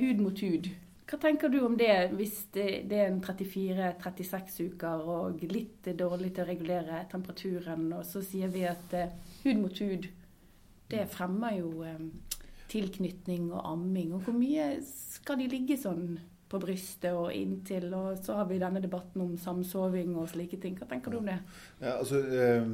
hud mot hud. Hva tenker du om det hvis det, det er en 34-36 uker og litt dårlig til å regulere temperaturen, og så sier vi at eh, hud mot hud, det fremmer jo eh, tilknytning og amming. Og hvor mye skal de ligge sånn på brystet og inntil? Og så har vi denne debatten om samsoving og slike ting. Hva tenker du om det? Ja, altså, eh,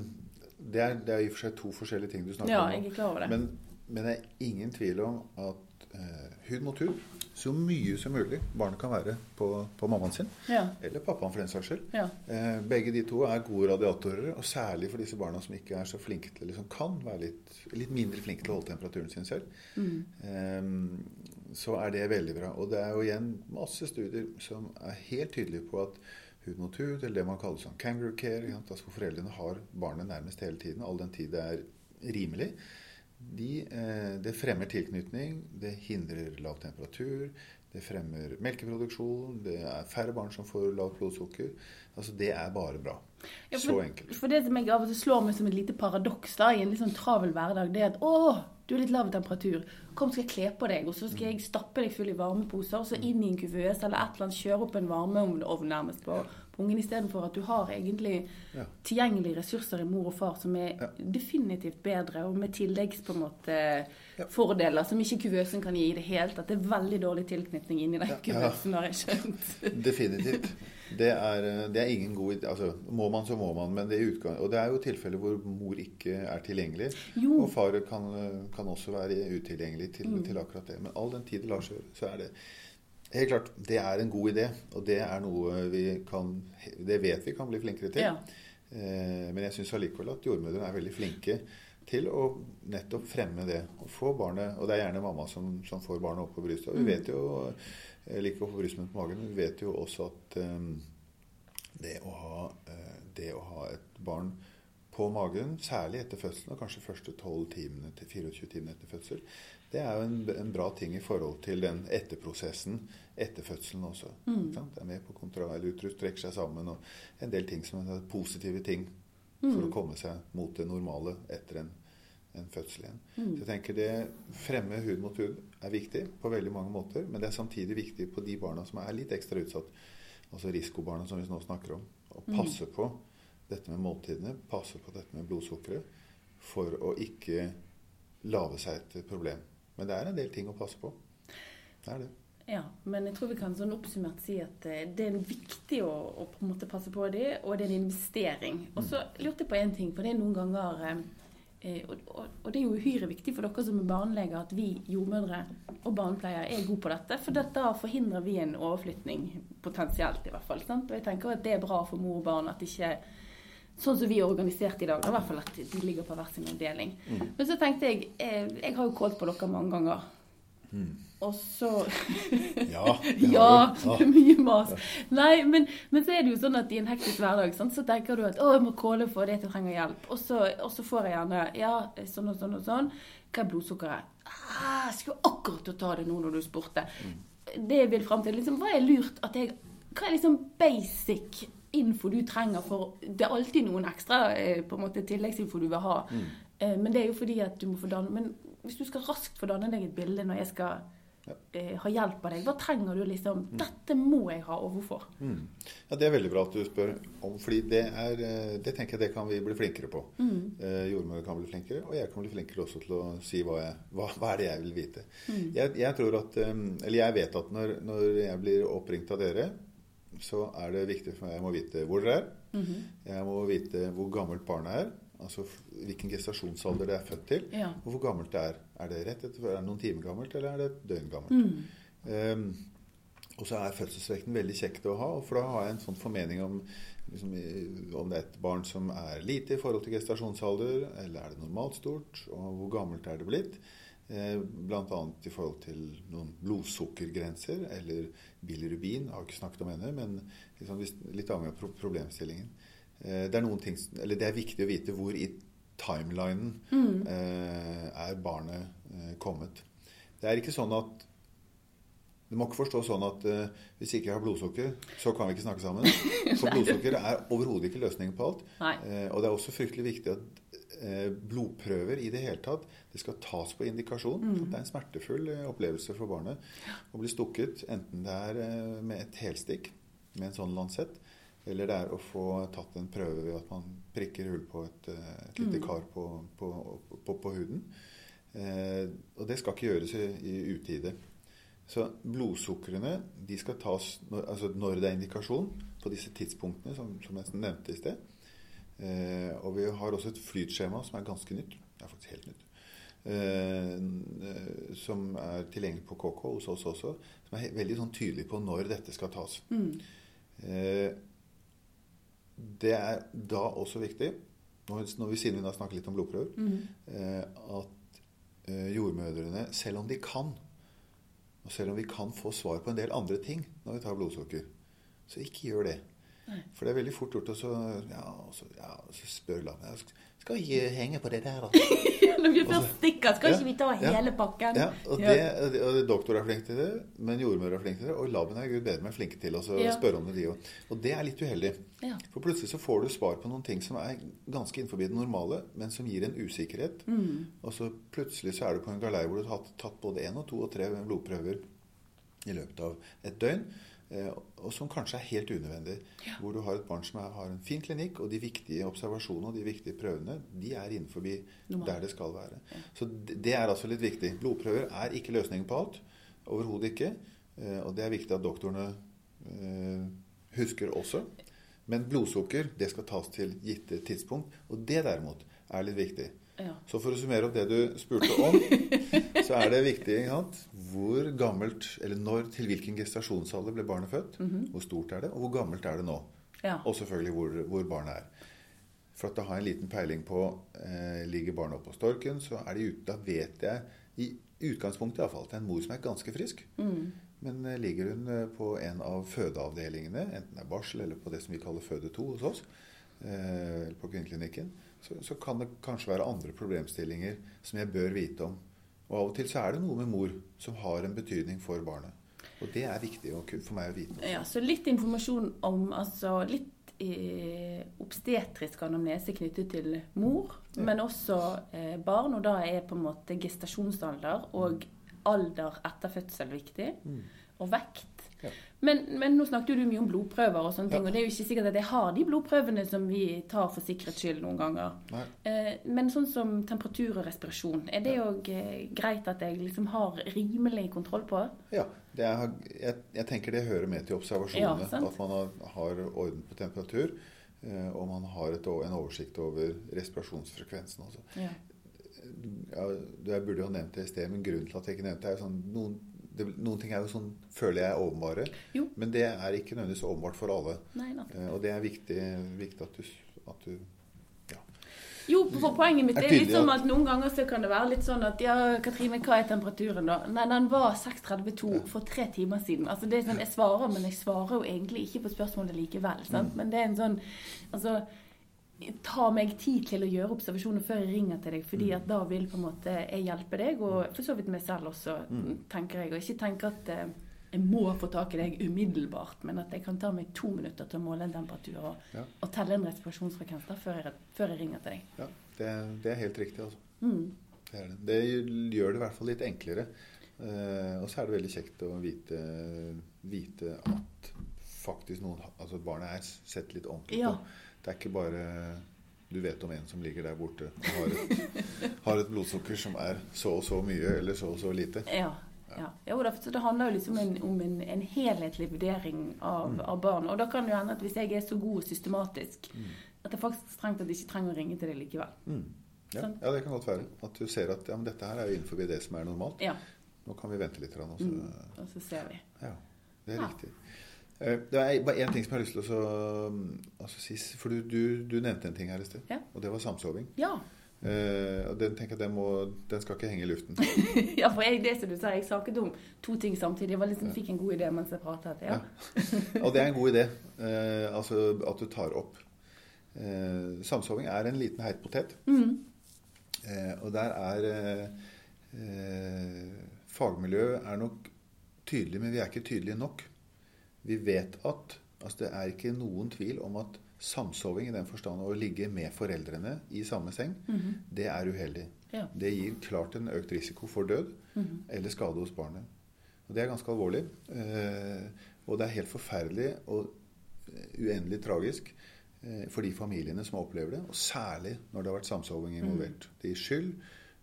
det, er, det er i og for seg to forskjellige ting du snakker Ja, om. Ja, jeg er klar over det. Men, men det er ingen tvil om at eh, hud mot hud, så mye som mulig barnet kan være på, på mammaen sin, Ja. eller pappaen for den saks skyld. Ja. Eh, begge de to er gode radiatorer, og særlig for disse barna som ikke er så flinke til, eller som kan være litt, litt mindre flinke til å holde temperaturen sin selv. Mm. Eh, så er det veldig bra. Og det er jo igjen masse studier som er helt tydelige på at hud mot hud, eller det man kaller sånn kangaroo care, altså hvor foreldrene har barnet nærmest hele tiden, all den tid det er rimelig, de, eh, det fremmer tilknytning, det hindrer lav temperatur, det fremmer melkeproduksjon, det er færre barn som får lavt blodsukker. Altså det er bare bra. Ja, Så enkelt. For det som jeg av og til slår meg som et lite paradoks da, i en litt sånn travel hverdag, det er at å, du er litt lav temperatur. Kom, skal jeg kle på deg, og så skal jeg stappe deg full i varmeposer, og så inn i en kuvøse eller et eller annet, kjøre opp en varmeovn nærmest på, på ungen, istedenfor at du har egentlig Ja. tilgjengelige ressurser i mor og far som er Ja. definitivt bedre, og med tilleggs på en måte Ja. fordeler som ikke kuvøsen kan gi i det hele tatt. Det er veldig dårlig tilknytning inni den kuvøsen, har jeg skjønt. Definitivt. Det er, det er ingen god idé. Altså, må man, så må man. Men det er utgang, og det er jo tilfeller hvor mor ikke er tilgjengelig. Jo. Og far kan, kan også være utilgjengelig til, Mm. til akkurat det. Men all den tid det lar seg gjøre, så er det Helt klart, det er en god idé, og det er noe vi kan Det vet vi kan bli flinkere til. Ja. Eh, Men jeg syns allikevel at jordmødrene er veldig flinke til å nettopp fremme det. Og få barnet Og det er gjerne mamma som, som får barnet opp på brystet. Og vi vet jo Eller ikke på brystet, men på magen. Men vi vet jo også at eh, det, å ha, eh, det å ha et barn på magen, særlig etter fødselen, og kanskje første 12 timene til 24 timene etter fødsel, det er jo en, en bra ting i forhold til den etterprosessen etter fødselen også. Mm. Det er med på kontra, eller utrust, trekker seg sammen, og en del ting som er positive ting for Mm. å komme seg mot det normale etter en, en fødsel igjen. Mm. Så jeg tenker det Fremme hud mot hud er viktig på veldig mange måter, men det er samtidig viktig på de barna som er litt ekstra utsatt, altså risikobarna som vi nå snakker om, å Mm. passe på dette med måltidene, passe på dette med blodsukkeret, for å ikke lage seg et problem. Men det er en del ting å passe på. Det er det. Ja, men jeg tror vi kan sånn oppsummert si at eh, det er viktig å, å på en måte passe på det, og det er en investering. Og så lurte jeg på én ting, for det er noen ganger eh, eh, og, og, og det er jo uhyre viktig for dere som er barneleger at vi jordmødre og barnepleiere er gode på dette. For da forhindrer vi en overflytning, potensielt i hvert fall. Sant? Og jeg tenker at det er bra for mor og barn at ikke Sånn som vi er organisert i dag, i hvert fall at de ligger på hver sin avdeling. Men så tenkte jeg eh, Jeg har jo kålt på dere mange ganger. Og så Ja. det Ja, er mye mas. Nei, men, men så er det jo sånn at i en hektisk hverdag sant, så tenker du at å, jeg må kåle for det jeg trenger hjelp. Og så, og så får jeg gjerne ja, sånn og sånn og sånn. Hva er blodsukkeret? Ah, jeg skulle akkurat å ta det nå når du spurte. Det jeg vil fram til, liksom, hva er lurt at jeg Hva er liksom basic info du trenger for Det er alltid noen ekstra eh, på en måte tilleggsinfo du vil ha. Mm. Men det er jo fordi at du må få danne Men hvis du skal raskt få danne deg et bilde når jeg skal ja. ha hjelp av deg, hva trenger du liksom Dette må jeg ha, og hvorfor? Mm. Ja, Det er veldig bra at du spør om, fordi det, er, eh, det tenker jeg det kan vi bli flinkere på. Mm. jordmor kan bli flinkere, og jeg kan bli flinkere også til å si hva, jeg, hva, hva er det jeg vil vite. Mm. Jeg, jeg tror at, eh, eller jeg vet at når, når jeg blir oppringt av dere, så er det viktig for meg jeg må vite hvor dere er. Mhm. Jeg må vite hvor gammelt barnet er. Altså hvilken gestasjonsalder det er født til. Ja. Og hvor gammelt det er. Er det rett etter, er det noen timer gammelt, eller er det et døgn gammelt? Mm. Um, og så er fødselsvekten veldig kjekt å ha, for da har jeg en sånn formening om liksom, om det er et barn som er lite i forhold til gestasjonsalder, eller er det normalt stort, og hvor gammelt er det blitt. Eh, annet i forhold til noen blodsukkergrenser, eller bilirubin, har jeg ikke snakket om ennå, men liksom, litt avhengig av pro problemstillingen. Eh, det, er ting, eller det er viktig å vite hvor i timelinen mm. er barnet eh, kommet. Det er ikke sånn at Du må ikke forstå sånn at uh, hvis ikke jeg har blodsukker, så kan vi ikke snakke sammen. For blodsukker er overhodet ikke løsningen på alt. Eh, og det er også fryktelig viktig at eh, blodprøver i det hele tatt. Det skal tas på indikasjon. Mm. Det er en smertefull eh, opplevelse for barnet å bli stukket, enten det er eh, med et helstikk med en sånn lansett, eller det er å få tatt en prøve ved at man prikker hull på et, eh, et lite Mm. kar på, på, på, på huden. Eh, og det skal ikke gjøres i, i utide. Så blodsukrene de skal tas når, altså når det er indikasjon på disse tidspunktene som, som jeg nevnte i sted. Eh, og vi har også et flytskjema som er ganske nytt. Det er faktisk helt nytt. Eh, eh, som er tilgjengelig på KK hos oss også. Som er veldig sånn tydelig på når dette skal tas. Mm. Eh, det er da også viktig, når, når vi siden vi da snakker litt om blodprøver, Mm. eh, at eh, jordmødrene, selv om de kan, og selv om vi kan få svar på en del andre ting når vi tar blodsukker, så ikke gjør det. Nei. For det er veldig fort gjort å så, ja, og så, ja, så spør la meg Skal vi henge på det der, da? Når vi først stikker, skal Ja, ikke vi ta hele pakken? Ja, og, det, og Doktor er flink til det, men jordmor er flink til det. Og laben er gud bedre meg flinke til å spørre om det, de òg. Og det er litt uheldig. Ja. For plutselig så får du svar på noen ting som er ganske innenfor det normale, men som gir en usikkerhet. Mm. Og så plutselig så er du på en galei hvor du har tatt både én og to og tre blodprøver i løpet av et døgn. Eh, Og som kanskje er helt unødvendig. Hvor du har et barn som er, har en fin klinikk, og de viktige observasjonene og de viktige prøvene de er innenfor der det skal være. Så det det er altså litt viktig. Blodprøver er ikke løsningen på alt. Overhodet ikke. Eh, Og det er viktig at doktorene eh, husker også. Men blodsukker det skal tas til gitte tidspunkt. Og det derimot er litt viktig. Ja. Så for å summere opp det du spurte om, så er det viktig? Hvor gammelt, eller når, til hvilken gestasjonsalder ble barnet født. Hvor stort er det, og hvor gammelt er det nå. Ja. Og selvfølgelig hvor, hvor barnet er. For at å ha en liten peiling på eh, ligger barnet oppe på storken, så er de ute. Da vet jeg i utgangspunktet iallfall at det er en mor som er ganske frisk. Mm. Men eh, ligger hun eh, på en av fødeavdelingene, enten det er barsel eller på det som vi kaller føde 2 hos oss, eh, på kvinneklinikken, så, så kan det kanskje være andre problemstillinger som jeg bør vite om. Og av og til så er det noe med mor som har en betydning for barnet. Og det er viktig for meg å vite. ja. Så litt informasjon om altså litt eh, obstetrisk anamnese knyttet til mor, Ja. men også eh, barn. Og da er på en måte gestasjonsalder og alder etter fødsel viktig. Mm. Og vekt. Ja. Men, men nå snakket jo du mye om blodprøver og sånne ting, Ja. og det er jo ikke sikkert at jeg har de blodprøvene som vi tar for sikkerhets skyld noen ganger. Eh, men sånn som temperatur og respirasjon, er det òg ja. greit at jeg liksom har rimelig kontroll på? Ja, det er, jeg, jeg tenker det hører med til observasjonene. At man har, har orden på temperatur, eh, og man har et, en oversikt over respirasjonsfrekvensen også. Ja. Jeg burde jo nevnt det i sted, men grunnen til at jeg ikke nevnte det, er jo sånn noen, det, noen ting er jo sånn, føler jeg åpenbare, Jo. men det er ikke nødvendigvis åpenbart for alle. Nei. Eh, og det er viktig, viktig at du, at du Jo, for poenget mitt Er er litt som at- noen ganger så kan det være litt sånn at Ja, Katrine, hva er temperaturen da? Nei, den var 6,32 for tre timer siden. Altså det er sånn, Jeg svarer, men jeg svarer jo egentlig ikke på spørsmålet likevel. sant? Men det er en sånn Altså Ta meg tid til å gjøre observasjoner før jeg ringer til deg, fordi at da vil på en måte jeg hjelpe deg, og for så vidt meg selv også, tenker jeg. Og ikke tenke at eh, jeg må få tak i deg umiddelbart, men at jeg kan ta meg to minutter til å måle en temperatur og, Ja. og telle en respirasjonsfrekvens før, jeg, før jeg ringer til deg. Ja, det, det er helt riktig, altså. Mm. Det, det. det gjør det i hvert fall litt enklere. Eh, og så er det veldig kjekt å vite, vite at faktisk noen, altså barnet er sett litt ordentlig Ja. på. Det er ikke bare du vet om en som ligger der borte og har et, har et blodsukker som er så og så mye eller så og så lite. Ja. ja. Jo, det handler jo liksom en, om en, en helhetlig vurdering av, Mm. av barn. Og da kan det jo hende at hvis jeg er så god og systematisk, at jeg faktisk strengt tatt ikke trenger å ringe til deg likevel. Mm. Ja, Sånn. ja, det kan godt være. At du ser at ja, men dette her er jo innenfor det som er normalt. Ja. Nå kan vi vente litt. Og så, Mm. Og så ser vi. Ja, det er riktig. Eh, Det er bare én ting som jeg har lyst til å mm, altså, si. For du, du, du nevnte en ting her i sted, Ja. og det var samsoving. Ja. Uh, og den tenker jeg den, må, den skal ikke henge i luften. ja, for jeg, det som du sa, jeg snakket om to ting samtidig. Jeg var liksom, fikk en god idé mens jeg pratet. Ja. Og det er en god idé. Uh, altså at du tar opp. Uh, samsoving er en liten heit potet. Mm. Og der er Fagmiljøet er nok tydelig, men vi er ikke tydelige nok. Vi vet at altså Det er ikke noen tvil om at samsoving i den forstand å ligge med foreldrene i samme seng, det er uheldig. Ja. Det gir klart en økt risiko for død eller skade hos barnet. Og Det er ganske alvorlig. Eh, og det er helt forferdelig og uendelig tragisk eh, for de familiene som opplever det. Og særlig når det har vært samsoving involvert. Det gir skyld.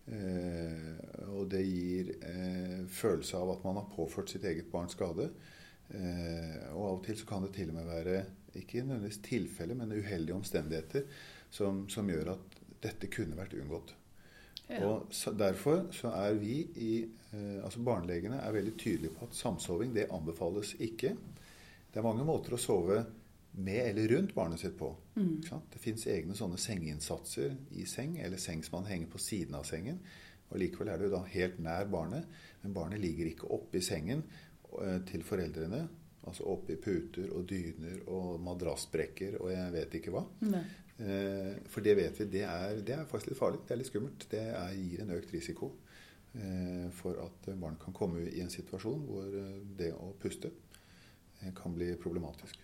Eh, og det gir eh, følelse av at man har påført sitt eget barn skade. Eh, og av og til så kan det til og med være ikke nødvendigvis tilfelle, men uheldige omstendigheter som, som gjør at dette kunne vært unngått. Ja. Og så, Derfor så er vi i eh, altså Barnelegene er veldig tydelige på at samsoving det anbefales ikke. Det er mange måter å sove med eller rundt barnet sitt på. Sant? Det fins egne sånne sengeinnsatser i seng, eller seng som man henger på siden av sengen. Og Likevel er det jo da helt nær barnet, men barnet ligger ikke oppi sengen til foreldrene. Altså oppi puter og dyner og madrassbrekker og jeg vet ikke hva. Nei. Eh, For det vet vi, det er, det er faktisk litt farlig. Det er litt skummelt. Det er, gir en økt risiko eh, for at barn kan komme i en situasjon hvor eh, det å puste eh, kan bli problematisk.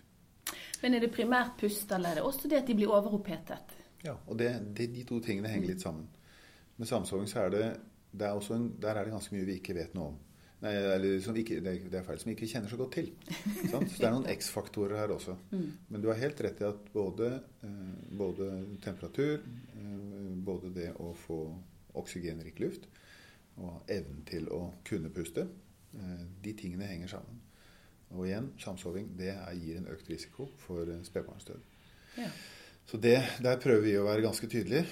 Men er det primært pust, eller er det også det at de blir overopphetet? Ja, og det, det, De to tingene henger litt sammen. Med samsoving så er det, det er også en, der er det ganske mye vi ikke vet noe om. Nei, eller som ikke, det er- feil, som vi ikke kjenner så godt til. Sant? Så det er noen X-faktorer her også. Men du har helt rett i at både, eh, både temperatur, eh, både det å få oksygenrik luft og evnen til å kunne puste, eh, de tingene henger sammen. Og igjen, samsoving det gir en økt risiko for spedbarnsdød. Ja. Så det, der prøver vi å være ganske tydelige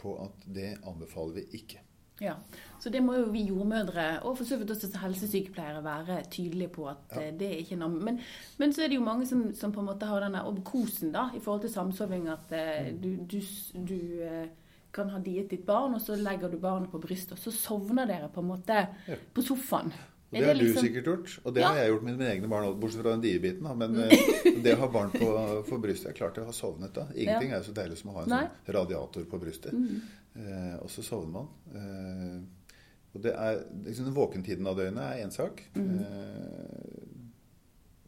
på at det anbefaler vi ikke. Ja, så det må jo vi jordmødre og for så vidt også helsesykepleiere være tydelige på at Ja. eh, det er ikke noe men, men så er det jo mange som, som på en måte har denne obkosen da, i forhold til samsoving, at eh, du, du, du eh, kan ha diet ditt barn, og så legger du barnet på brystet, og så sovner dere på en måte Ja. på sofaen. Og det har du liksom- sikkert gjort, og det Ja. har jeg gjort med mine egne barn, bortsett fra den diebiten. da, Men eh, det å ha barn på, på brystet er klart jeg har sovnet da. Ingenting er jo så deilig som å ha en Nei. sånn radiator på brystet. Eh, og så sovner man. Eh, og det er, liksom, den Våkentiden av døgnet er én sak. Mm.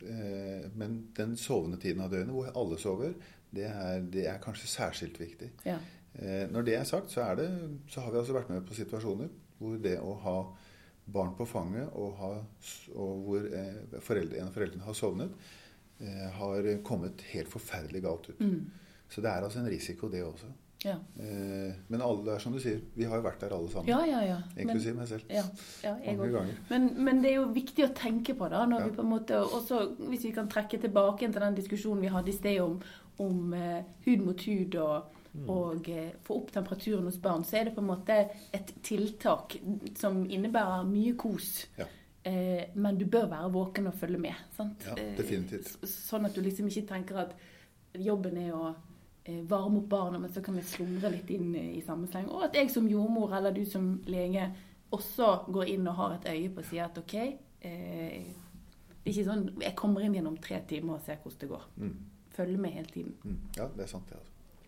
eh, men den sovende tiden av døgnet, hvor alle sover, det er, det er kanskje særskilt viktig. Ja. Eh, Når det er sagt, så, er det, så har vi altså vært med på situasjoner hvor det å ha barn på fanget, og, ha, og hvor eh, foreldre, en av foreldrene har sovnet, eh, har kommet helt forferdelig galt ut. Så det er altså en risiko, det også. Ja. Eh, Men alle, det er som du sier, vi har jo vært der alle sammen. ja, ja, ja. Inklusiv meg selv. Ja, ja jeg Mange ganger. Men, men det er jo viktig å tenke på da, når vi på en måte, også hvis vi kan trekke tilbake til den diskusjonen vi hadde i sted om, om eh, hud mot hud og, Mm. Og eh, få opp temperaturen hos barn, så er det på en måte et tiltak som innebærer mye kos. Ja. Eh, men du bør være våken og følge med. Sant? Ja, Eh, definitivt. Sånn at du liksom ikke tenker at jobben er å eh, varme opp barna, men så kan vi slumre litt inn i samme sleng. Og at jeg som jordmor eller du som lege også går inn og har et øye på og sier at OK eh, Det er ikke sånn jeg kommer inn igjen om tre timer og ser hvordan det går. Mm. Følger med hele tiden. Mm. Ja, det er sant, det. altså.